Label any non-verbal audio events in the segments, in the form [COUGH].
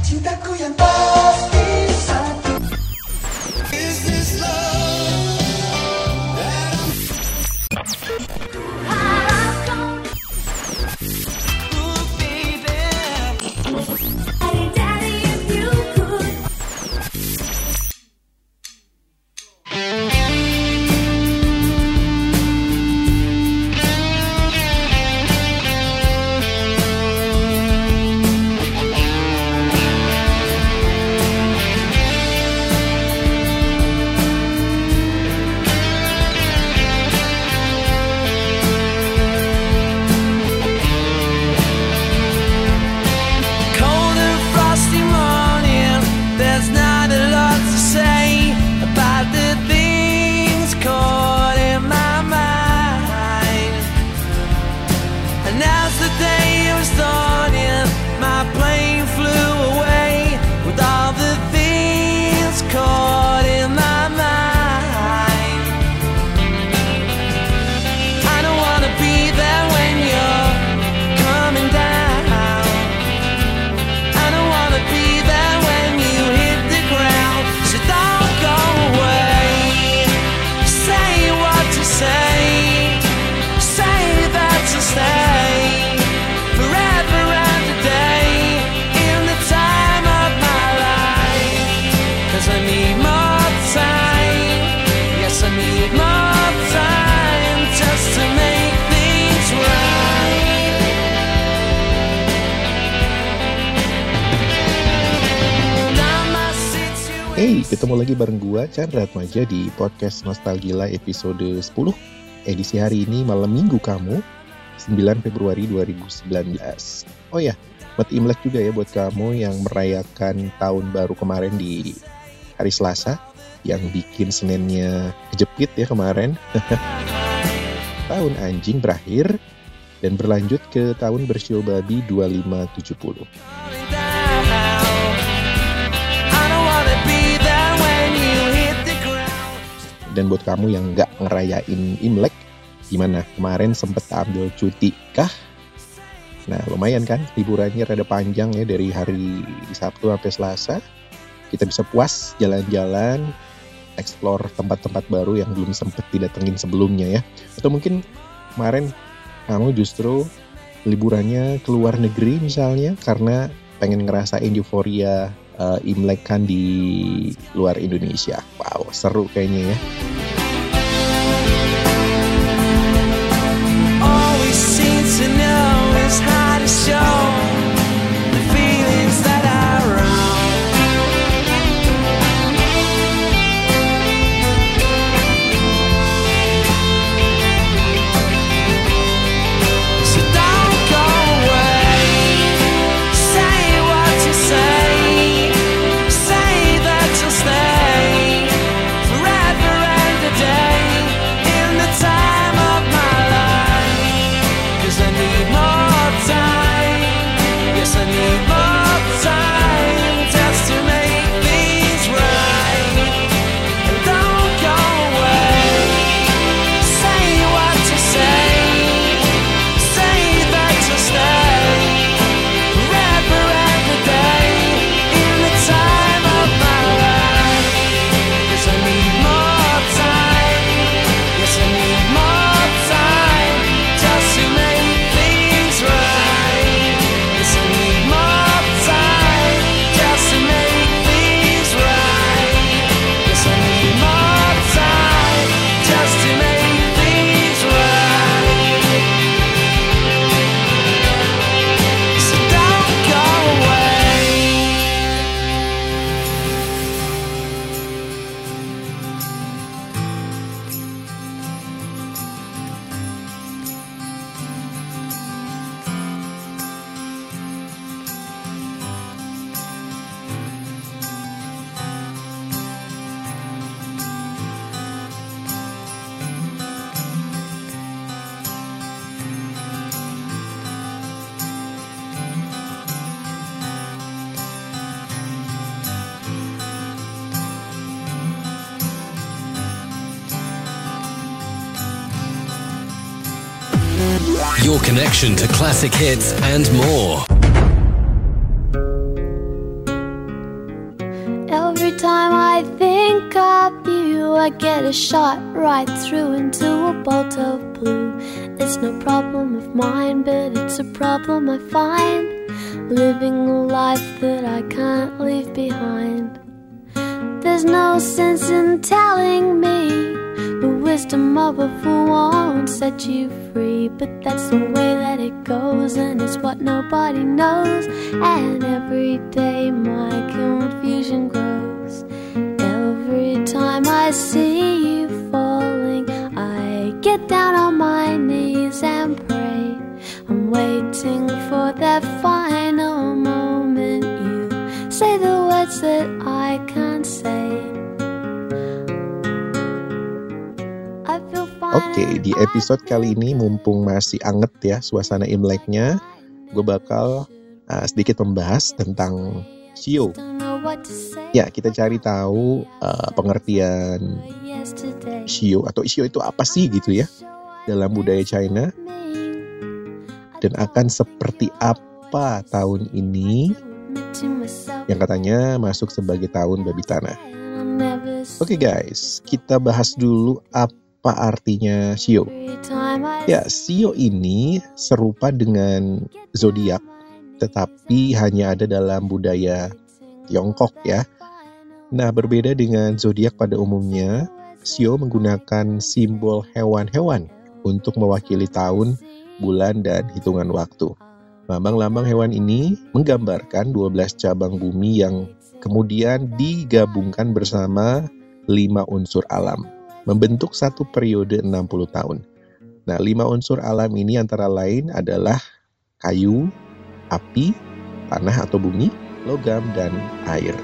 Cintaku yang pasti satu. Cold ketemu lagi bareng gua Chandra Atmaja di podcast Nostalgila episode 10 Edisi hari ini malam minggu kamu 9 Februari 2019 Oh ya, buat Imlek juga ya buat kamu yang merayakan tahun baru kemarin di hari Selasa Yang bikin Seninnya kejepit ya kemarin. [LAUGHS] Tahun anjing berakhir dan berlanjut ke tahun bersio babi 2570 Dan buat kamu yang nggak ngerayain Imlek, gimana? Kemarin sempet ambil cuti kah? Nah lumayan kan, liburannya rada panjang ya dari hari Sabtu sampai Selasa. Kita bisa puas jalan-jalan, explore tempat-tempat baru yang belum sempet didatengin sebelumnya ya. Atau mungkin kemarin kamu justru liburannya ke luar negeri misalnya karena pengen ngerasain euforia eh, Imlek kan di luar Indonesia. Wow, seru kayaknya ya. your connection to classic hits and more. Every time I think of you, I get a shot right through into a bolt of blue. It's no problem of mine, but it's a problem I find living a life that I can't leave behind. There's no sense in telling me the wisdom of a fool won't set you free. But that's the way that it goes, and it's what nobody knows. And every day my confusion grows. Every time I see you falling, I get down on my knees and pray. I'm waiting for that final moment. You say the words that I Oke, di and episode kali ini mumpung masih anget ya suasana Imleknya, gue bakal uh, sedikit membahas tentang say. Ya, kita cari tahu uh, pengertian. Shio atau Shio itu apa sih gitu ya dalam budaya China dan akan seperti apa tahun ini yang katanya masuk sebagai tahun babi tanah. Oke guys, kita bahas dulu apa artinya Shio. Ya, Shio ini serupa dengan zodiak, tetapi hanya ada dalam budaya Tiongkok ya. Nah, berbeda dengan zodiak pada umumnya, Shio menggunakan simbol hewan-hewan untuk mewakili tahun, bulan, dan hitungan waktu. Lambang-lambang hewan ini menggambarkan 12 cabang bumi yang kemudian digabungkan bersama lima unsur alam, membentuk satu periode 60 tahun. Nah, lima unsur alam ini antara lain adalah kayu, api, tanah atau bumi, logam, dan air.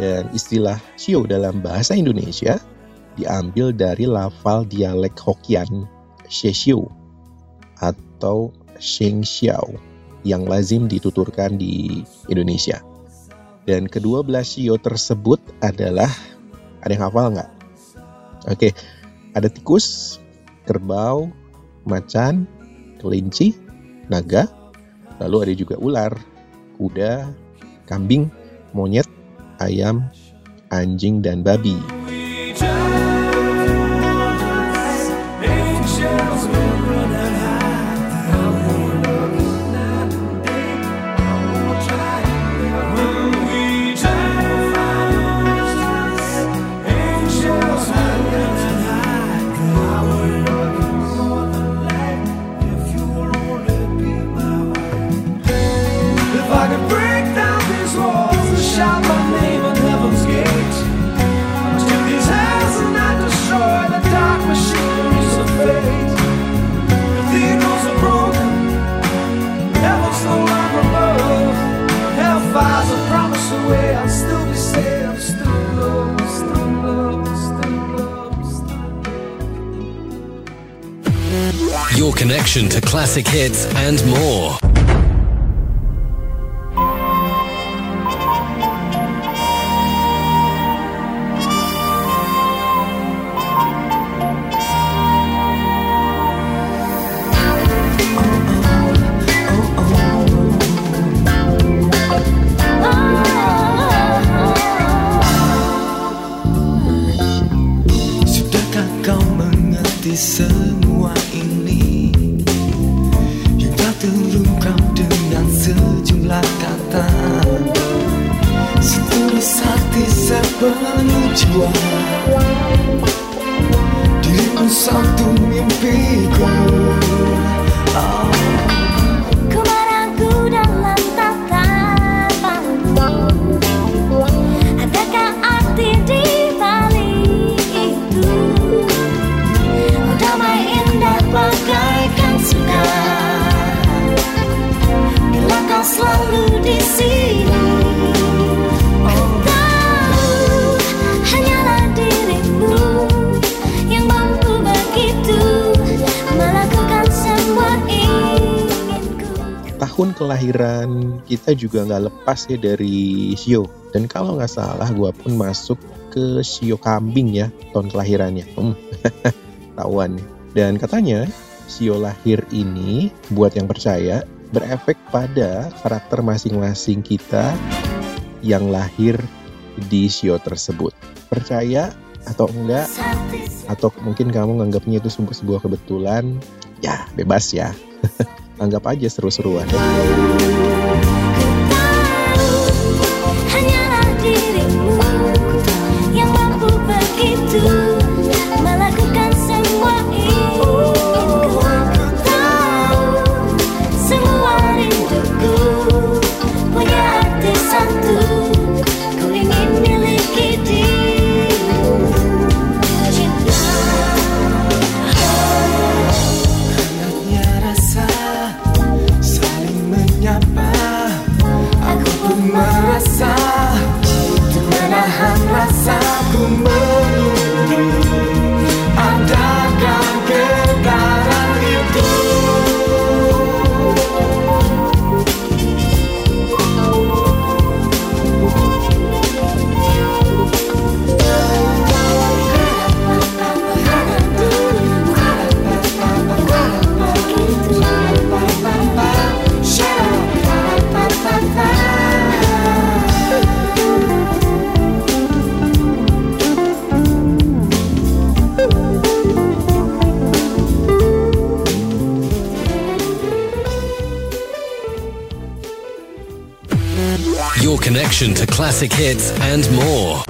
Dan istilah Shio dalam bahasa Indonesia diambil dari lafal dialek Hokian Sheshiu atau Sheng Xiao yang lazim dituturkan di Indonesia. Dan kedua belah Shio tersebut adalah ada yang hafal nggak? Oke, ada tikus, kerbau, macan, kelinci, naga, lalu ada juga ular, kuda, kambing, monyet, ayam, anjing, dan babi. Connection to classic hits and more. Sejumlah kata. Setulis hati sepenuh jiwa. Satu mimpiku. Oh. Inginku Tahun kelahiran kita juga nggak lepas ya dari Shio. Dan kalau nggak salah, gua pun masuk ke Shio kambing ya tahun kelahirannya. Hmm, [LAUGHS] tahuan. Dan katanya Shio lahir ini buat yang percaya berefek pada karakter masing-masing kita yang lahir di Shio tersebut. Percaya atau enggak atau mungkin kamu nganggapnya itu sebuah sebuah kebetulan ya bebas ya [LAUGHS] anggap aja seru-seruan Hanyalah to classic hits and more.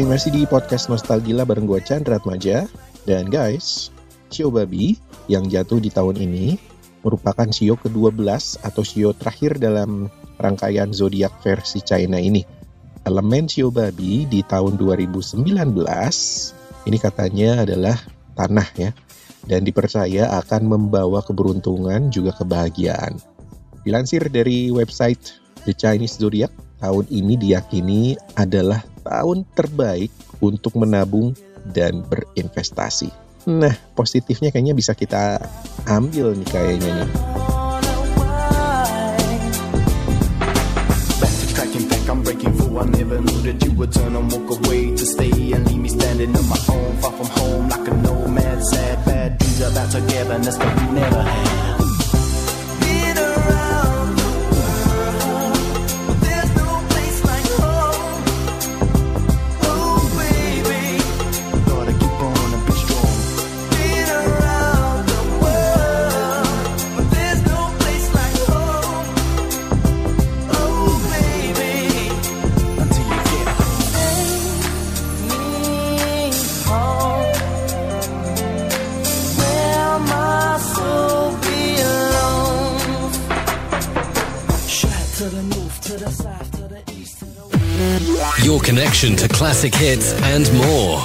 Oke, masih di podcast Nostalgila bareng gue Chandra Atmaja. Dan guys, Shio Babi yang jatuh di tahun ini merupakan Shio ke-12 atau Shio terakhir dalam rangkaian zodiak versi China ini. Elemen Shio Babi di tahun 2019 ini katanya adalah tanah ya dan dipercaya akan membawa keberuntungan juga kebahagiaan. Dilansir dari website The Chinese Zodiac, tahun ini diyakini adalah tahun terbaik untuk menabung dan berinvestasi. Nah, positifnya kayaknya bisa kita ambil nih kayaknya nih. Connection to classic hits and more.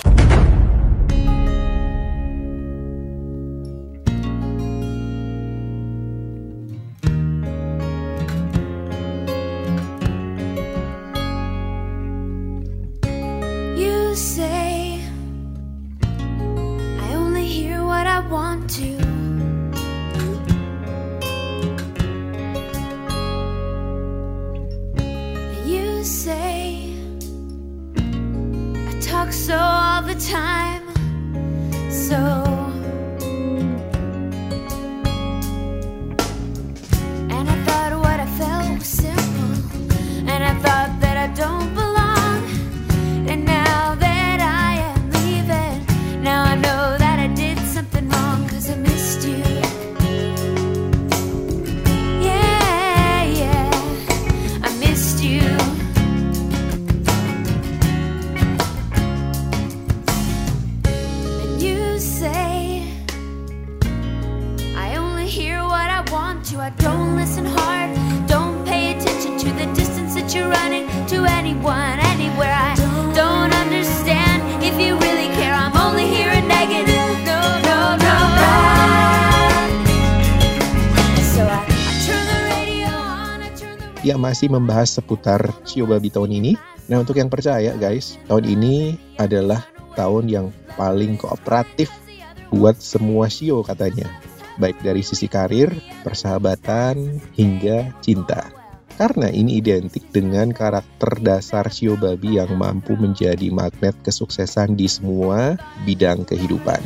You say I only hear what I want to. Masih membahas seputar Shio Babi tahun ini. Nah untuk yang percaya guys, tahun ini adalah tahun yang paling kooperatif buat semua Shio katanya. Baik dari sisi karir, persahabatan, hingga cinta. Karena ini identik dengan karakter dasar Shio Babi yang mampu menjadi magnet kesuksesan di semua bidang kehidupan.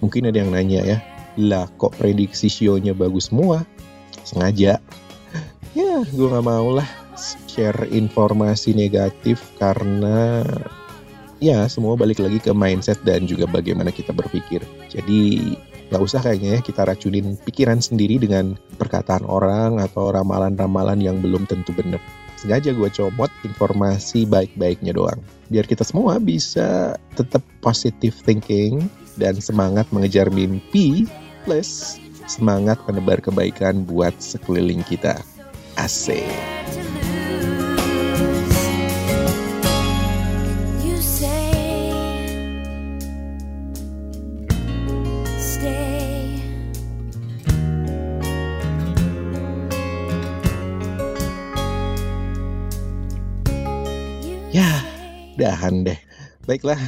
Mungkin ada yang nanya ya, lah kok prediksi Shio-nya bagus semua? Sengaja. [LAUGHS] Ya, gue gak mau lah share informasi negatif karena ya semua balik lagi ke mindset dan juga bagaimana kita berpikir. Jadi nggak usah kayaknya ya kita racunin pikiran sendiri dengan perkataan orang atau ramalan-ramalan yang belum tentu benar. Sengaja gue comot informasi baik-baiknya doang. Biar kita semua bisa tetap positive thinking dan semangat mengejar mimpi plus semangat menebar kebaikan buat sekeliling kita. Asik. You Ya, Dahan deh. Baiklah,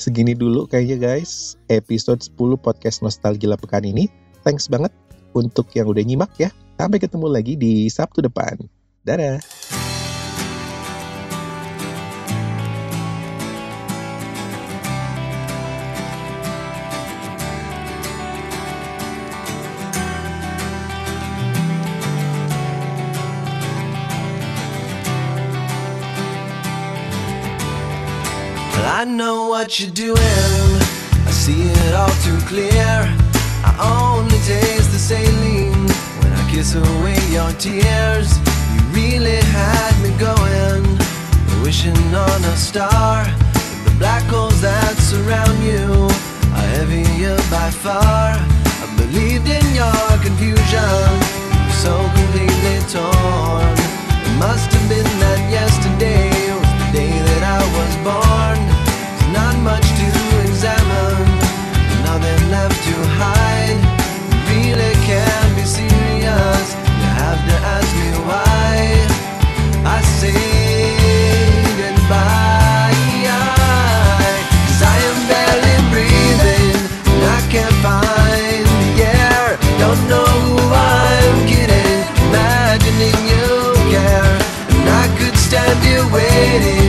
segini dulu kayaknya guys. Episode 10 podcast Nostalgia Pekan ini. Thanks banget untuk yang udah nyimak ya. Sampai ketemu lagi di Sabtu depan. Dadah. What you're doing. I see it all too clear. I only taste the saline when I kiss away your tears. You really had me going, wishing on a star. But the black holes that surround you are heavier by far. I believed in your confusion, so completely torn. waiting